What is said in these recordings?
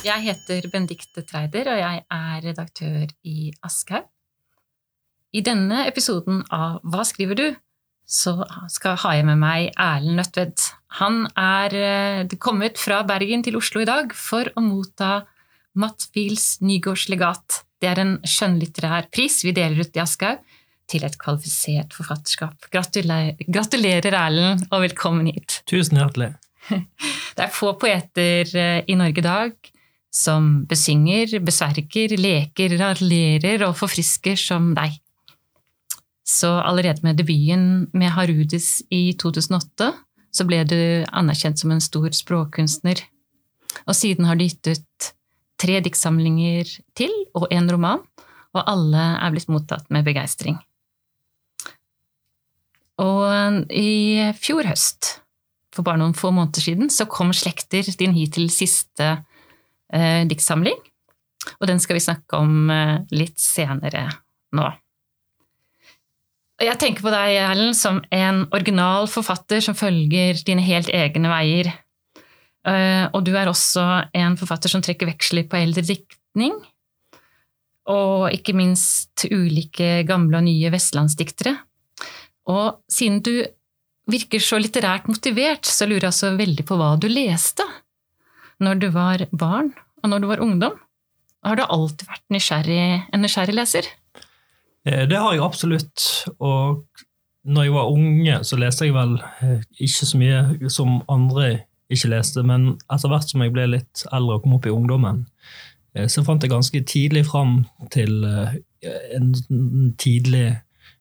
Jeg heter Bendikte Treider, og jeg er redaktør i Aschehoug. I denne episoden av Hva skriver du? så skal, har jeg med meg Erlend Nødtvedt. Han er eh, kommet fra Bergen til Oslo i dag for å motta Matt Fiels Nygårdslegat. Det er en skjønnlitterær pris vi deler ut i Aschehoug til et kvalifisert forfatterskap. Gratulerer, gratulerer, Erlend, og velkommen hit. Tusen hjertelig. Det er få poeter eh, i Norge i dag som besynger, besverger, leker, raljerer og forfrisker som deg. Så allerede med debuten med Harudis i 2008 så ble du anerkjent som en stor språkkunstner. Og siden har du gitt ut tre diktsamlinger til og en roman, og alle er blitt mottatt med begeistring. Og i fjor høst, for bare noen få måneder siden, så kom Slekter, din hittil siste eh, diktsamling. Og den skal vi snakke om eh, litt senere nå. Jeg tenker på deg, Erlend, som en original forfatter som følger dine helt egne veier. Eh, og du er også en forfatter som trekker veksler på eldre diktning. Og ikke minst ulike gamle og nye vestlandsdiktere. Og siden du virker så litterært motivert, så lurer jeg også veldig på hva du leste når du var barn og når du var ungdom. Har du alltid vært nysgjerrig, en nysgjerrig leser? Eh, det har jeg absolutt. Og når jeg var unge, så leste jeg vel eh, ikke så mye som andre ikke leste, men etter hvert som jeg ble litt eldre og kom opp i ungdommen, eh, så fant jeg ganske tidlig fram til en tidlig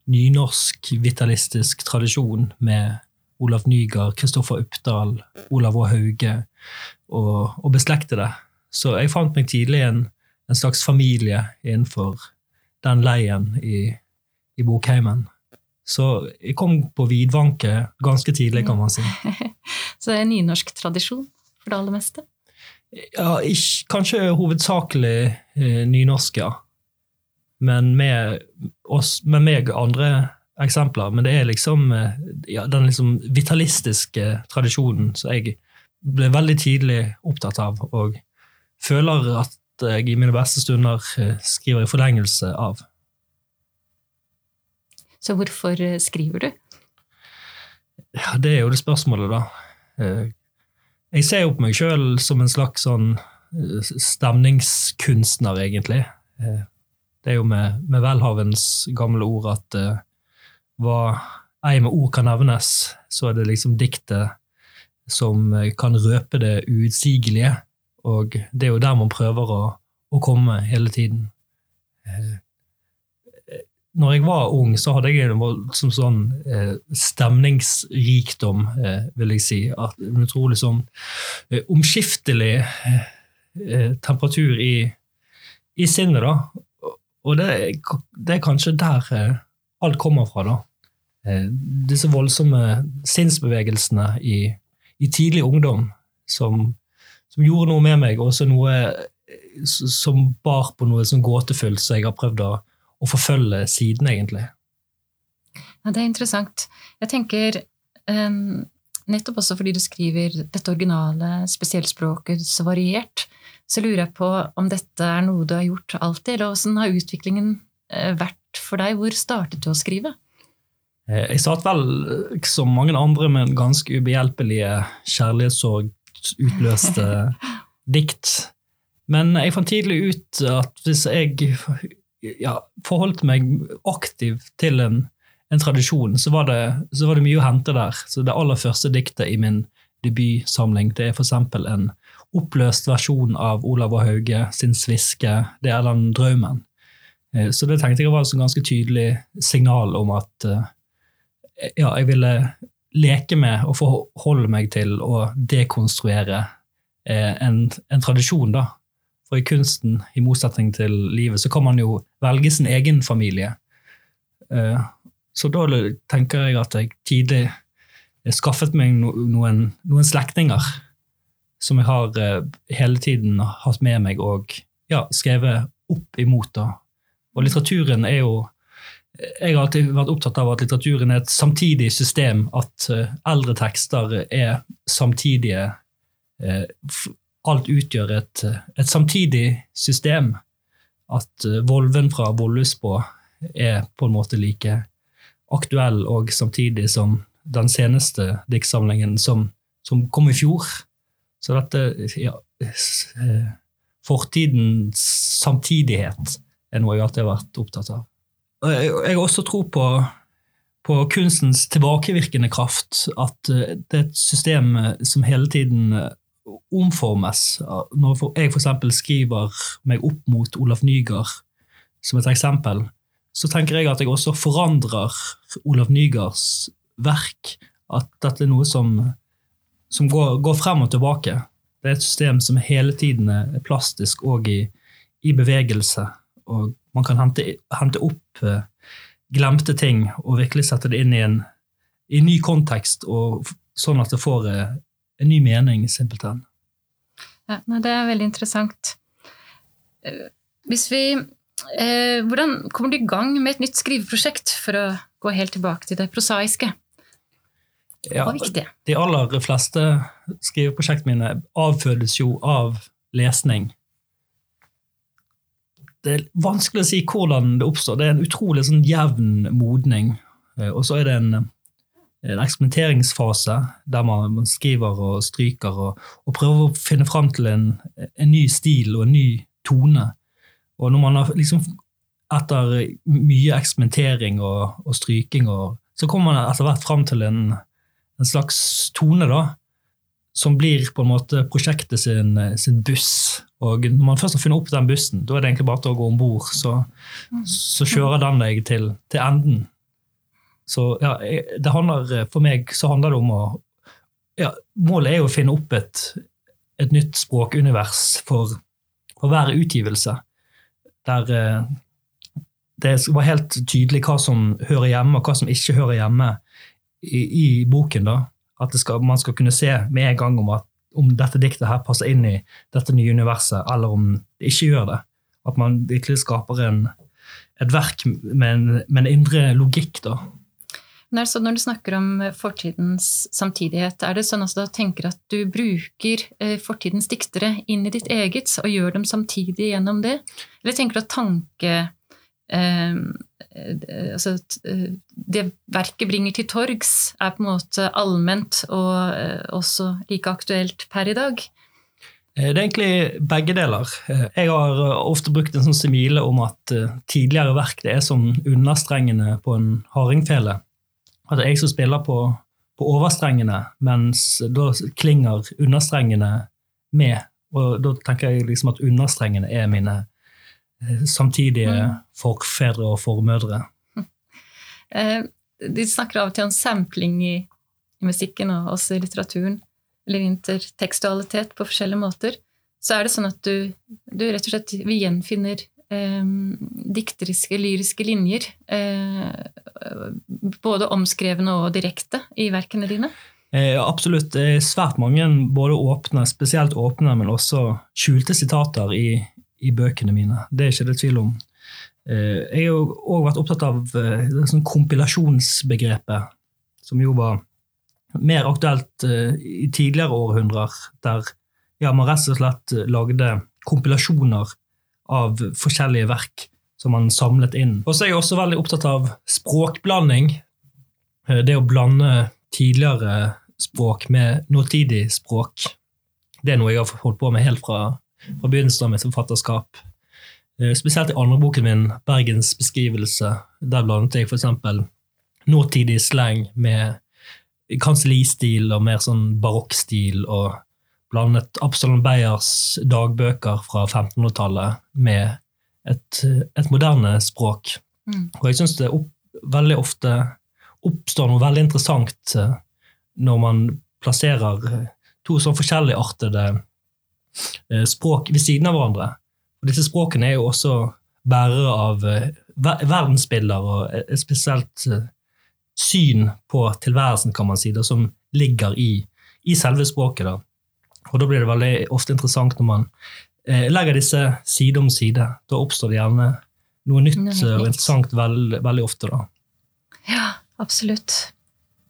nynorsk vitalistisk tradisjon med Olav Nygaard, Kristoffer Uppdal, Olav Å. Hauge og, og beslektede. Så jeg fant meg tidlig en, en slags familie innenfor den leien i, i bokheimen. Så jeg kom på vidvanke ganske tidlig, kan man si. Så det er nynorsk tradisjon for det aller meste? Ja, ikke, kanskje hovedsakelig eh, nynorsk, ja. Men med, oss, med meg andre eksempler. Men det er liksom eh, ja, den liksom vitalistiske tradisjonen som jeg ble veldig tidlig opptatt av, og føler at jeg i mine beste stunder eh, skriver i forlengelse av. Så hvorfor eh, skriver du? Ja, Det er jo det spørsmålet, da. Eh, jeg ser jo på meg sjøl som en slags sånn stemningskunstner, egentlig. Det er jo med, med velhavens gamle ord at hva ei med ord kan nevnes, så er det liksom diktet som kan røpe det uutsigelige. Og det er jo der man prøver å, å komme hele tiden. Eh, når jeg var ung, så hadde jeg en voldsom sånn eh, stemningsrikdom, eh, vil jeg si. At en utrolig sånn eh, omskiftelig eh, temperatur i, i, sinnet, da. Og det, det, er kanskje der eh, alt kommer fra, da. disse voldsomme sinnsbevegelsene i, i tidlig ungdom som som gjorde noe med meg, og også noe som bar på noe som gåtefullt, så jeg har prøvd å, å forfølge siden, egentlig. Ja, det er interessant. Jeg tenker um, nettopp også fordi du skriver dette originale spesiellspråket så variert, så lurer jeg på om dette er noe du har gjort alltid, eller åssen har utviklingen eh, vært for deg? Hvor startet du å skrive? Eh, jeg satt vel, som mange andre, med en ganske ubehjelpelige kjærlighetssorg utløste dikt. Men jeg fant tidlig ut at hvis jeg ja, forholdt meg aktivt til en, en tradisjon, så var, det, så var, det, mye å hente der. Så Det aller første diktet i min debutsamling det er f.eks. en oppløst versjon av Olav og Hauge sin 'Sviske'. Det er den drømmen. Eh, så det tenkte jeg var et ganske tydelig signal om at eh, ja, jeg ville leke med og forholde meg til å dekonstruere eh, en, en, tradisjon, da. For i kunsten, i motsetning til livet, så kan man jo velge sin egen familie. Eh, så da tenker jeg at jeg tidlig skaffet meg no, noen, noen slektninger som jeg har eh, hele tiden hatt med meg og ja, skrevet opp imot. da. Og litteraturen er jo jeg har alltid vært opptatt av at litteraturen er et samtidig system. At eh, eldre tekster er samtidige eh, alt utgjør et, et samtidig system. At eh, Volven fra Vollusbå er på en måte like aktuell og samtidig som den seneste diktsamlingen som, som kom i fjor. Så dette ja, eh, Fortidens samtidighet er noe jeg alltid har vært opptatt av. Jeg har også tro på, på kunstens tilbakevirkende kraft. At eh, det er et system som hele tiden omformes. Når jeg f.eks. skriver meg opp mot Olaf Nygaard som et eksempel, så tenker jeg at jeg også forandrer Olaf Nygaards verk. At dette er noe som, som går, går, frem og tilbake. Det er et system som hele tiden er plastisk og i, i bevegelse. Og man kan hente, hente opp eh, glemte ting og virkelig sette det inn i en, i en ny kontekst, og, sånn at det får eh, en ny mening, simpelthen. Ja, nei, det er veldig interessant. Eh, hvis vi eh, Hvordan kommer du i gang med et nytt skriveprosjekt, for å gå helt tilbake til det prosaiske? Ja, de aller fleste skriveprosjektene mine avfødes jo av lesning. Det er vanskelig å si hvordan det oppstår. Det er en utrolig sånn jevn modning. Eh, og så er det en en eksperimenteringsfase der man, man skriver og stryker og, og, prøver å finne fram til en, en, ny stil og en ny tone. Og når man har liksom etter mye eksperimentering og, og stryking, og, så kommer man etter hvert fram til en, en, slags tone da, som blir på en måte prosjektet sin, sin, buss. Og når man først har funnet opp den bussen, da er det egentlig bare til å gå om bord. Så, så, kjører den deg til, til enden. Så ja, det handler, eh, For meg så handler det om å ja, Målet er jo å finne opp et, et nytt språkunivers for, for hver utgivelse. Der eh, det var helt tydelig hva som hører hjemme, og hva som ikke hører hjemme i, i boken. da. At skal, man skal kunne se med en gang om, at, om dette diktet her passer inn i dette nye universet, eller om det ikke gjør det. At man virkelig skaper en, et verk med en, med en indre logikk. da, men så når du snakker om eh, fortidens samtidighet, er det sånn at du tenker at du bruker eh, fortidens diktere inn i ditt eget, og gjør dem samtidig gjennom det? Eller tenker du at tanke eh altså, Det verket bringer til torgs, er på en måte allment og eh, også like aktuelt per i dag? Det er egentlig begge deler. Jeg har ofte brukt en sånn simile om at tidligere verk det er som understrengene på en hardingfele at det er jeg som spiller på, på overstrengene, mens da klinger understrengene med. Og da tenker jeg liksom at understrengene er mine eh, samtidige mm. forfedre og formødre. Eh, de snakker av og til om sampling i, i musikken og også i litteraturen. Eller intertekstualitet på forskjellige måter. Så er det sånn at du, du rett og slett vi gjenfinner eh, dikteriske, lyriske linjer. Eh, både omskrevne og direkte i verkene dine? Eh, absolutt. Svært mange både åpne, spesielt åpne, men også skjulte sitater i, i bøkene mine. Det er ikke det tvil om. Eh, jeg har òg vært opptatt av det sånn kompilasjonsbegrepet, som jo var mer aktuelt eh, i tidligere århundrer, der ja, man rett og slett lagde kompilasjoner av forskjellige verk som man samlet inn. Og så er jeg også veldig opptatt av språkblanding. Eh, det å blande tidligere språk med nåtidig språk. Det er noe jeg har holdt på med helt fra, fra begynnelsen av mitt forfatterskap. Eh, spesielt i andre boken min, 'Bergens beskrivelse', der blandet jeg f.eks. nåtidig slang med kansellistil og mer sånn barokkstil, og blandet Absalon Beyers dagbøker fra 1500-tallet med et, et, moderne språk. Mm. Og jeg syns det opp, veldig ofte oppstår noe veldig interessant eh, når man plasserer to sånn forskjelligartede språk ved siden av hverandre. Og disse språkene er jo også bærere av verdensbilder og et spesielt syn på tilværelsen, kan man si, det, som ligger i, i selve språket. da. Og Da blir det veldig ofte interessant når man eh, legger disse side om side. Da oppstår det gjerne noe nytt og interessant veld, veldig ofte. da. Ja, absolutt.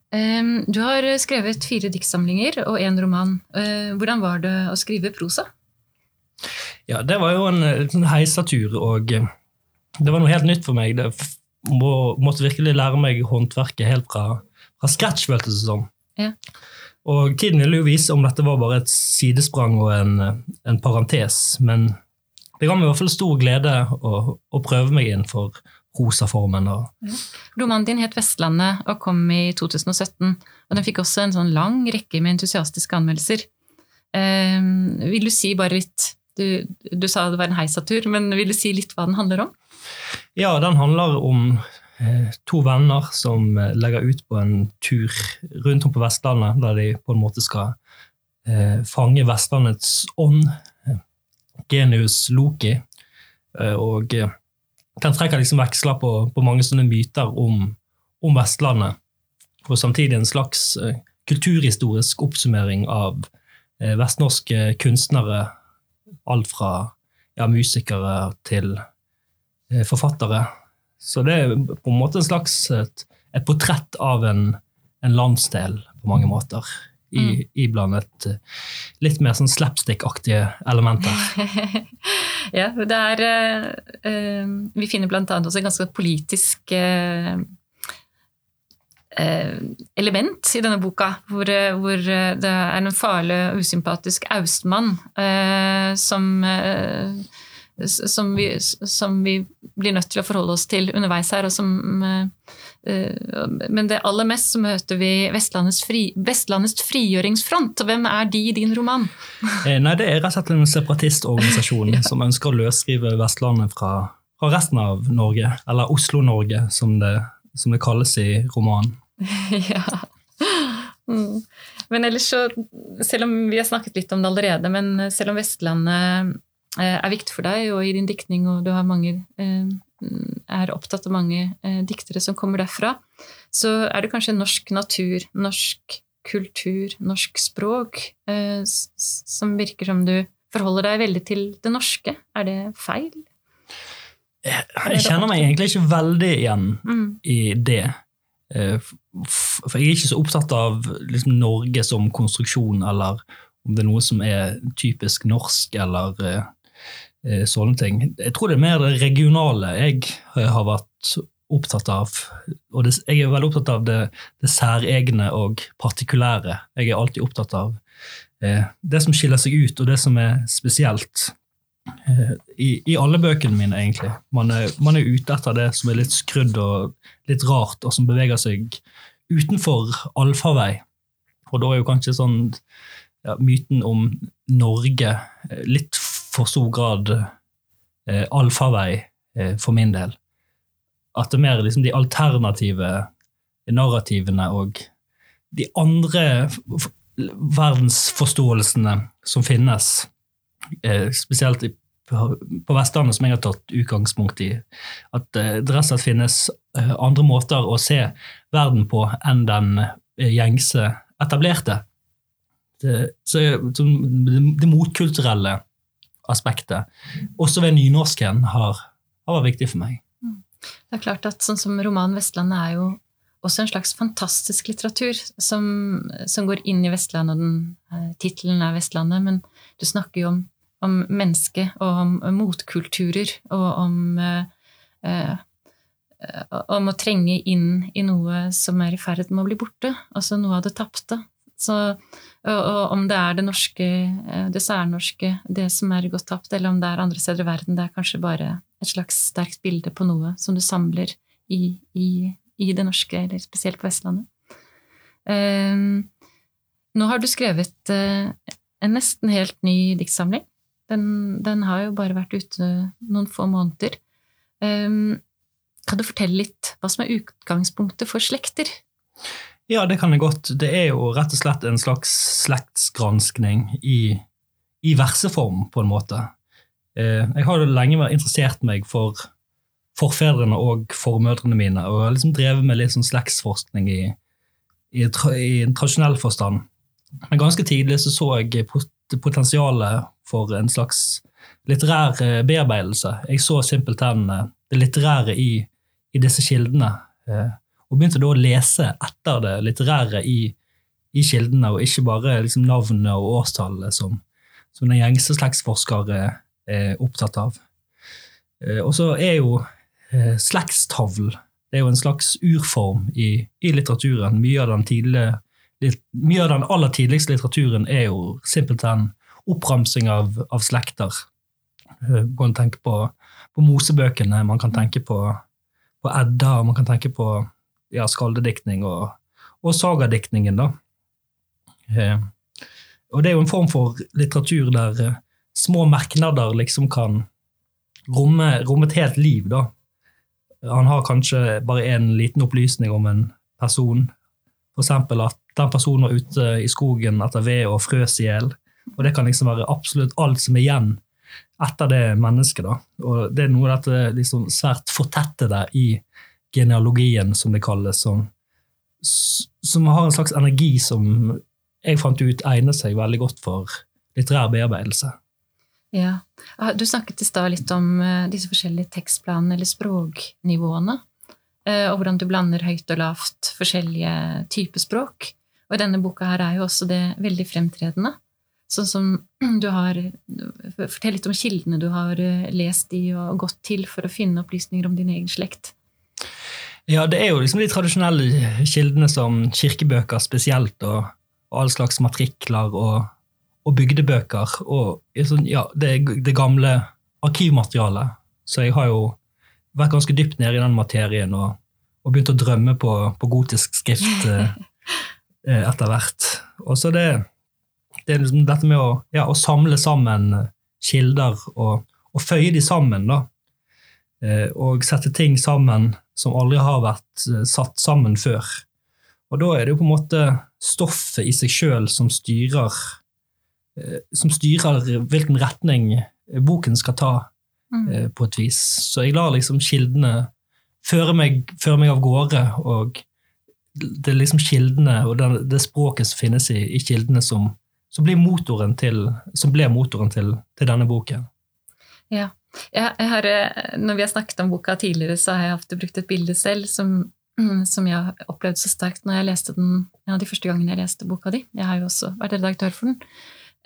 Du har skrevet fire diktsamlinger og én roman. Uh, hvordan var det å skrive prosa? Ja, det var jo en, en heisatur, og eh, det var noe helt nytt for meg. Det må, måtte virkelig lære meg håndverket helt fra, fra scratch, føltes det som. Ja. Og tiden ville jo vise om dette var bare et sidesprang og en, en parentes, men det ga meg i hvert fall stor glede å, å prøve meg inn for prosaformen. Ja. Romanen din het 'Vestlandet' og kom i 2017. og Den fikk også en sånn lang rekke med entusiastiske anmeldelser. Eh, vil du si bare litt du, du, sa det var en heisatur, men vil du si litt hva den handler om? Ja, den handler om eh, to venner som eh, legger ut på en tur rundt om på Vestlandet, der de på en måte skal eh, fange Vestlandets ånd, genius Loki. Eh, og eh, den trekker liksom veksler på, på, mange sånne myter om, om, Vestlandet, og samtidig en slags kulturhistorisk oppsummering av vestnorske kunstnere alt fra ja, musikere til eh, forfattere. Så det er på en måte en slags et, et portrett av en, en, landsdel på mange måter. I, mm. Iblandet eh, litt mer sånn slapstick-aktige elementer. ja, det er uh, Vi finner annet også et ganske politisk uh, element i denne boka, hvor, hvor, det er en farlig og usympatisk austmann uh, som, som, vi, som, vi, blir nødt til å forholde oss til underveis her. og Som, men det aller mest så møter vi Vestlandets, fri, Vestlandets frigjøringsfront. Hvem er de i din roman? Nei, Det er rett og slett en separatistorganisasjon ja. som ønsker å løsrive Vestlandet fra, fra resten av Norge, eller Oslo-Norge, som det som det kalles i romanen. ja. Mm. Men ellers så, selv om vi har snakket litt om det allerede, men selv om Vestlandet eh, er viktig for deg og i din diktning, og du har mange, eh, er opptatt av mange eh, diktere som kommer derfra, så er det kanskje norsk natur, norsk kultur, norsk språk som virker som du forholder deg veldig til det norske. Er det feil? Jeg kjenner meg egentlig ikke veldig igjen mm. i det. Eh, for jeg er ikke så opptatt av liksom, Norge som konstruksjon, eller om det er noe som er typisk norsk, eller eh, eh, sånne ting. Jeg tror det er mer det regionale jeg har vært opptatt av. Og det, jeg er veldig opptatt av det, det, særegne og partikulære. Jeg er alltid opptatt av eh, det som skiller seg ut, og det som er spesielt. I, I, alle bøkene mine, egentlig. Man er, man er, ute etter det som er litt skrudd og litt rart, og som beveger seg utenfor allfarvei. Og da er jo kanskje sånn ja, myten om Norge eh, litt for stor grad eh, allfarvei eh, for min del. At det er mer liksom de alternative narrativene og de andre verdensforståelsene som finnes, eh, spesielt i på Vestlandet som jeg har tatt utgangspunkt i. At eh, det rett og slett finnes eh, andre måter å se verden på enn den eh, gjengse etablerte. Det, så, det motkulturelle aspektet, også ved nynorsken, har, har vært viktig for meg. Mm. Det er klart at sånn som romanen 'Vestlandet' er jo også en slags fantastisk litteratur som, som går inn i Vestlandet, og den tittelen er 'Vestlandet', men du snakker jo om om mennesket og om motkulturer og om eh, eh, om å trenge inn i noe som er i ferd med å bli borte, altså noe av det tapte. Så, og, og, om det er det norske, eh, det særnorske, det som er gått tapt, eller om det er andre steder i verden, det er kanskje bare et slags sterkt bilde på noe som du samler i, i, i det norske, eller spesielt på Vestlandet. Um, nå har du skrevet uh, en nesten helt ny diktsamling. Den, den, har jo bare vært ute noen få måneder. Um, kan du fortelle litt hva som er utgangspunktet for slekter? Ja, det kan jeg godt. Det er jo rett og slett en slags slektsgranskning i, i verseform, på en måte. Eh, jeg har lenge vært interessert meg for forfedrene og formødrene mine, og har liksom drevet med litt sånn slektsforskning i, i, i en tradisjonell forstand. Men ganske tidlig så, så jeg potensialet for en slags litterær eh, bearbeidelse. Jeg så simpelthen eh, det litterære i, i disse kildene. Eh, og begynte da å lese etter det litterære i, i kildene, og ikke bare liksom navnet og årstallet som, som den gjengse slektsforsker er opptatt av. Eh, og så er jo eh, slektstavl en slags urform i, i litteraturen. Mye av, tidlige, mye av, den aller tidligste litteraturen er jo simpelthen oppramsing av, av slekter. Eh, man kan tenke på, på, Mosebøkene, man kan tenke på, på Edda, man kan tenke på ja, skaldediktning og, og sagadiktningen. da. Eh, og det er jo en form for litteratur der eh, små merknader liksom kan romme, romme et helt liv. da. Han har kanskje bare en liten opplysning om en person. F.eks. at den personen var ute i skogen etter ved og frøs i hjel. Og det kan liksom være absolutt alt som er igjen etter det mennesket. da. Og Det er noe av dette liksom svært fortettede i genealogien, som det kalles, som, som har en slags energi som jeg fant ut egner seg veldig godt for litterær bearbeidelse. Ja. Ah, du snakket i stad litt om eh, disse forskjellige tekstplanene, eller språknivåene. Eh, og hvordan du blander høyt og lavt forskjellige typer språk. Og i denne boka her er jo også det veldig fremtredende. Sånn som du har Fortell litt om kildene du har eh, lest i og gått til for å finne opplysninger om din egen slekt. Ja, det er jo liksom de tradisjonelle kildene som kirkebøker spesielt, og, og all slags matrikler og og bygdebøker og sånn, ja, det, det, gamle arkivmaterialet. Så jeg har jo vært ganske dypt nede i den materien og, og begynt å drømme på, på gotisk skrift eh, eh, etter hvert. Og så det, det er liksom dette med å, ja, å, samle sammen kilder og, og føye de sammen. da. Eh, og sette ting sammen som aldri har vært eh, satt sammen før. Og da er det jo på en måte stoffet i seg sjøl som styrer Eh, som styrer hvilken retning boken skal ta, mm. Eh, på et vis. Så jeg lar liksom kildene føre meg, føre meg av gårde, og det er liksom kildene og det, det språket som finnes i, i kildene, som, som, blir motoren til, som ble motoren til, til denne boken. Ja. Har, eh, når vi har snakket om boka tidligere, så har jeg ofte brukt et bilde selv som, som jeg har opplevd så sterkt når jeg leste den ja, de første gangene jeg leste boka di. Jeg har jo også vært redaktør for den.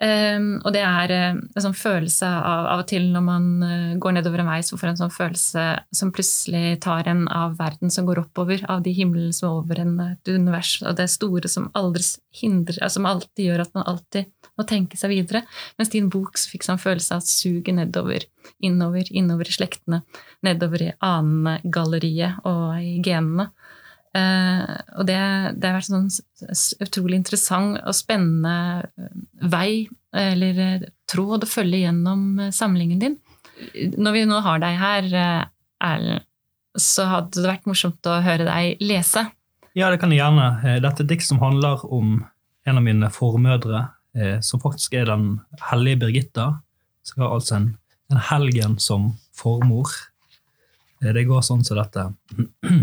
Um, og det er uh, en sånn følelse av av og til når man uh, går nedover en vei, så får en sånn følelse som plutselig tar en av verden som går oppover, av de himmelen som er over en, et univers, og det store som aldri hindrer, som alltid gjør at man alltid må tenke seg videre. Mens din bok så fikk sånn følelse av suget nedover, innover, innover i slektene, nedover i anengalleriet og i genene. Uh, og det, det, har vært en sånn utrolig interessant og spennende eh, vei, eller eh, tråd, å følge gjennom samlingen din. Når vi nå har deg her, Erlend, så hadde det vært morsomt å høre deg lese. Ja, det kan jeg gjerne. Dette er dikt som handler om en av mine formødre, som faktisk er den hellige Birgitta. Så jeg har altså en, en helgen som formor. Det går sånn som dette.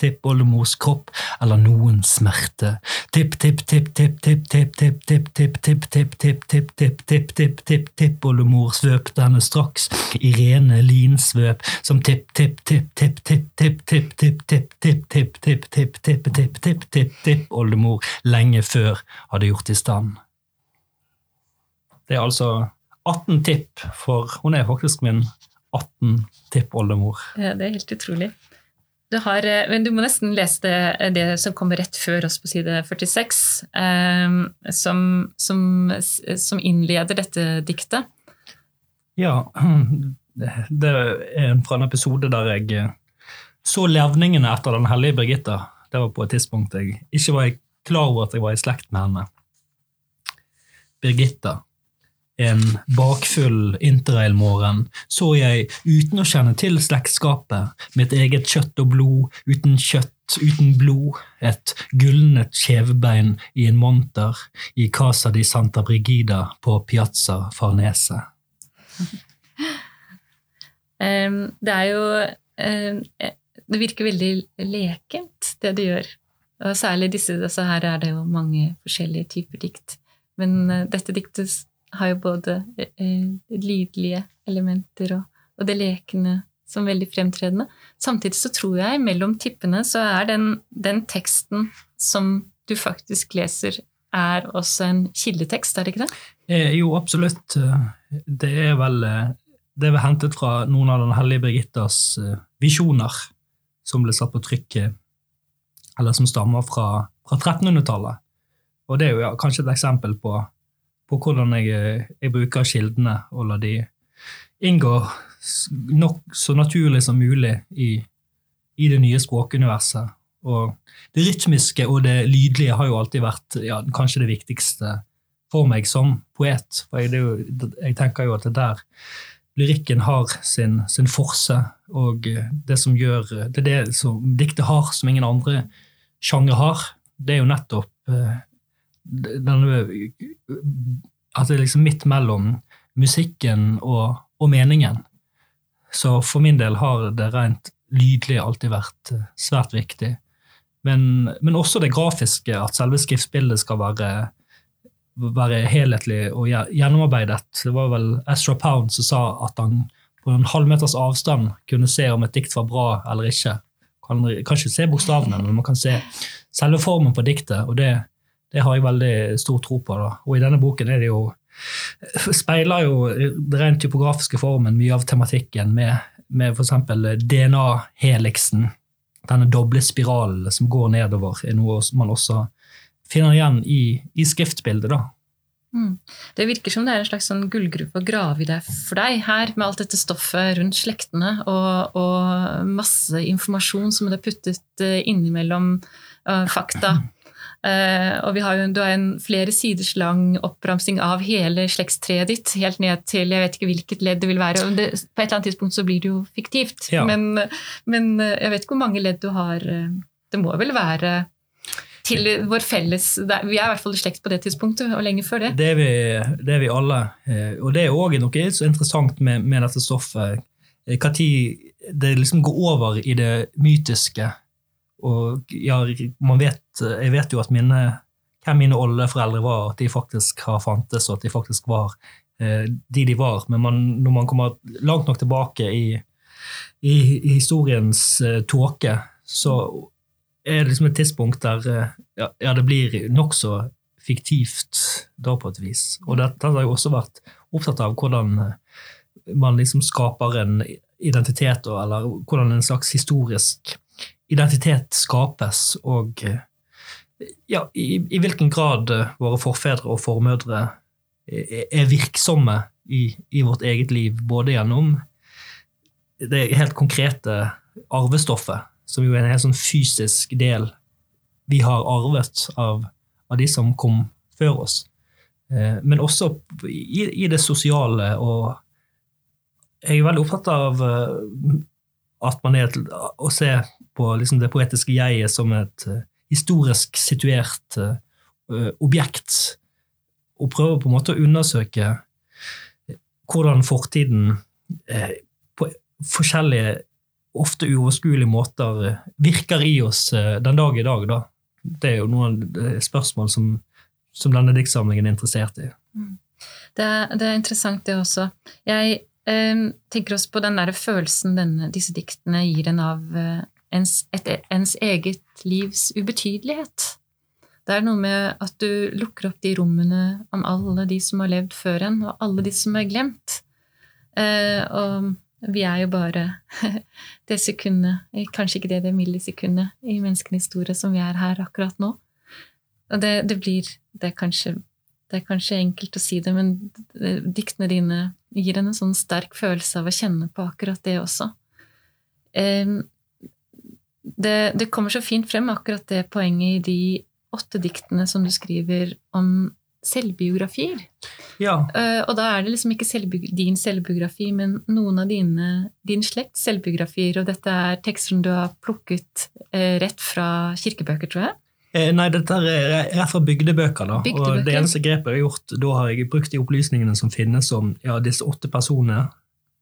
tipp-oldemors kropp eller noen smerte. Tipp-tipp-tipp-tipp-tipp-tipp-tipp-tipp-tipp-tipp-tipp-tipp-tipp-oldemor svøpte henne straks i linsvøp som tipp-tipp-tipp-tipp-tipp-tipp-tipp-tipp-tipp-tipp-tipp-tipp-tipp-oldemor lenge før hadde gjort i stand. Det er altså 18 tipp, for hun er faktisk min 18 tipp-oldemor. Det er helt utrolig. Du, har, eh, men du må nesten lese det, det, som kommer rett før oss på side 46, eh, som, som, som, innleder dette diktet. Ja, det er fra en episode der jeg eh, så levningene etter Den hellige Birgitta. Det var på et tidspunkt jeg ikke var klar over at jeg var i slekt med henne. Birgitta, En bakfull interrailmorgen så jeg, uten å kjenne til slektskapet, mitt eget kjøtt og blod, uten kjøtt, uten blod, et gulnet kjevebein i en monter i Casa di Santa Brigida på Piazza Farnese. Um, det er jo um, Det virker veldig lekent, det du gjør. Og særlig disse altså Her er det jo mange forskjellige typer dikt. Men uh, dette diktet har jo både uh, lydlige elementer og, og, det lekende som veldig fremtredende. Samtidig så tror jeg mellom tippene så er den, den teksten som du faktisk leser, er også en kildetekst, er det ikke det? Eh, jo, absolutt. Det er vel det er hentet fra noen av Den hellige Birgittas visjoner, som ble satt på trykket, eller som stammer fra, fra 1300-tallet. Og det er jo ja, kanskje et eksempel på, på hvordan jeg, jeg, bruker kildene og lar de inngå nok så naturlig som mulig i, i det nye språkuniverset. Og det rytmiske og det lydlige har jo alltid vært ja, kanskje det viktigste for meg som poet. For jeg, jo, jeg tenker jo at det der lyrikken har sin, sin forse, og det som gjør Det er det som diktet har som ingen andre sjangre har. Det er jo nettopp uh, denne At det er liksom midt mellom musikken og, og, meningen. Så for min del har det rent lydlig alltid vært svært viktig. Men, men, også det grafiske, at selve skriftbildet skal være være helhetlig og gjennomarbeidet. Det var vel Ezra Pound som sa at han på en halvmeters avstand kunne se om et dikt var bra eller ikke. Man kan ikke se bokstavene, men man kan se selve formen på diktet, og det, det har jeg veldig stor tro på. Da. Og i denne boken er det jo speiler jo den rent typografiske formen mye av tematikken med, med f.eks. DNA-heliksen. Denne doble spiralen som går nedover, er noe man også finner igjen i, i skriftbildet. da. Mm. Det virker som det er en slags sånn gullgruppe å grave i det for deg her, med alt dette stoffet rundt slektene og, og masse informasjon som er puttet uh, innimellom uh, fakta. Uh, og vi har jo, Du har en flere siders lang oppramsing av hele slektstreet ditt, helt ned til jeg vet ikke hvilket ledd det vil være. Det, på et eller annet tidspunkt så blir det jo fiktivt. Ja. Men, men, jeg vet ikke hvor mange ledd du har. Det må vel være til vår felles Vi er i hvert fall i slekt på det tidspunktet, og lenge før det. Det er vi, det er vi alle. Eh, og det er òg noe så interessant med, med dette stoffet. Når eh, det liksom går over i det mytiske. Og ja, vet, jeg vet jo at mine, hvem mine oldeforeldre var, at de faktisk har fantes, og at de faktisk var eh, de de var. Men man, når man kommer langt nok tilbake i, i, i historiens eh, tåke, så er det liksom et tidspunkt der eh, ja, ja det blir nokså fiktivt da på et vis. Og dette har jeg også vært opptatt av hvordan eh, man liksom skaper en identitet, eller hvordan en slags historisk identitet skapes, og eh, ja, i, i hvilken grad våre forfedre og formødre er virksomme i, i, vårt eget liv, både gjennom det helt konkrete arvestoffet som jo er en helt sånn fysisk del vi har arvet av, av de som kom før oss. Eh, men også i, i, det sosiale, og jeg er veldig opptatt av eh, at man er å se på liksom det poetiske jeget som et uh, historisk situert uh, objekt, og prøve på en måte å undersøke hvordan fortiden på forskjellige ofte uoverskuelige måter eh, virker i oss eh, den dag i dag. Da. Det er jo noen spørsmål som, som denne diktsamlingen er interessert i. Mm. Det det er interessant, det også. Jeg eh, tenker oss på den der følelsen denne, disse diktene gir en av eh, ens, et, ens eget livs ubetydelighet. Det er noe med at du lukker opp de rommene om alle de som har levd før en, og alle de som er glemt. Eh, og vi er jo bare det sekundet, kanskje ikke det, det millisekundet i menneskenes historie som vi er her akkurat nå. Og det, det blir det er, kanskje, det er, kanskje, enkelt å si det, men diktene dine gir en sånn sterk følelse av å kjenne på akkurat det også. Det, det kommer så fint frem, akkurat det poenget i de åtte diktene som du skriver om selvbiografier. Ja. Eh, og da er det liksom ikke din selvbiografi, men noen av dine, din slekts selvbiografier. Og dette er tekster som du har plukket eh, rett fra kirkebøker, tror jeg. Eh, Nei, dette er rett fra bygdebøker. da. Bygdebøker. Og det eneste grepet jeg har gjort, da har jeg brukt de opplysningene som finnes om ja, disse åtte personene,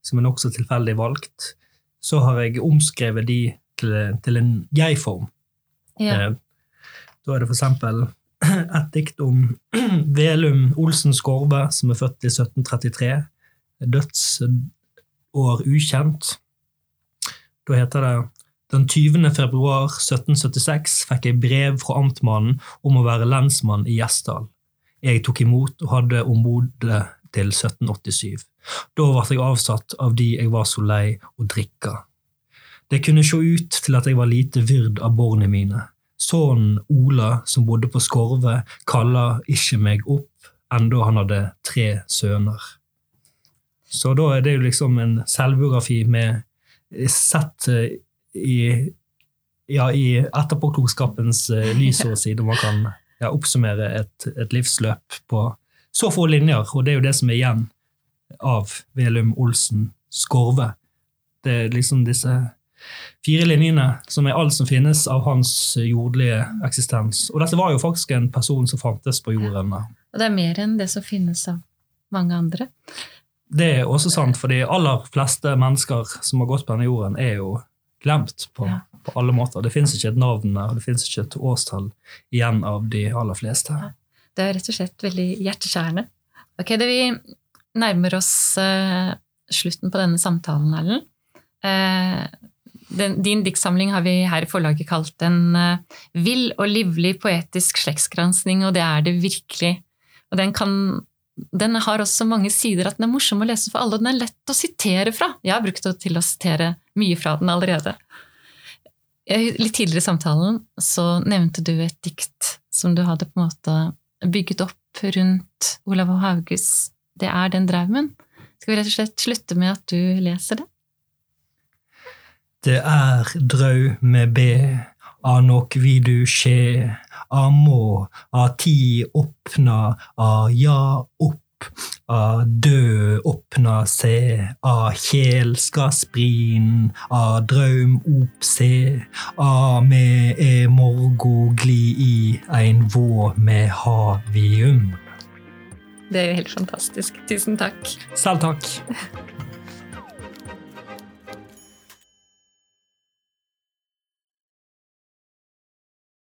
som er nokså tilfeldig valgt. Så har jeg omskrevet de til, til en jeg-form. Ja. Eh, Da er det for eksempel et dikt om Velum Olsen Skorve, som er født i 1733. Dødsår ukjent. Da heter det den 20. februar 1776 fikk jeg brev fra amtmannen om å være lensmann i Gjesdal. Jeg tok imot og hadde ombodet til 1787. Da ble jeg avsatt av de jeg var så lei å drikke. Det kunne se ut til at jeg var lite vyrd av borna mine. Sønnen Ola, som bodde på Skorve, kalla ikke meg opp, enda han hadde tre sønner. Så da er det jo liksom en selvbiografi med sett eh, i, ja, i etterpåklokskapens eh, lys, så å si, man kan ja, oppsummere et, et livsløp på så få linjer, og det er jo det som er igjen av Velum Olsen Skorve. Det er liksom disse fire linjene som er alt som finnes av hans jordlige eksistens. Og dette var jo faktisk en person som fantes på jorden. Ja. Og det er mer enn det som finnes av mange andre. Det er også sant, for de aller fleste mennesker som har gått på denne jorden, er jo glemt på, Ja. på alle måter. Det fins ikke et navn og det fins ikke et årstall igjen av de aller fleste. Det er rett og slett veldig hjerteskjærende. Ok, det Vi nærmer oss uh, slutten på denne samtalen, Erlend. Uh, den, din diktsamling har vi her i forlaget kalt en uh, vill og livlig poetisk slektsgransking, og det er det virkelig. Og den, kan, den har også mange sider at den er morsom å lese for alle, og den er lett å sitere fra. Jeg har brukt det til å sitere mye fra den allerede. Litt tidligere i samtalen så nevnte du et dikt som du hadde på en måte bygget opp rundt Olav H. Hauges Det er den draumen. Skal vi rett og slett slutte med at du leser det? Det er drau med B, a nok vi du skje, a må, a ti åpna, a ja opp, a dø åpna se, a kjel skal sprin, a draum op se, a me e morgo gli i ein vå med havium. Det er jo helt fantastisk. Tusen takk. Selv takk.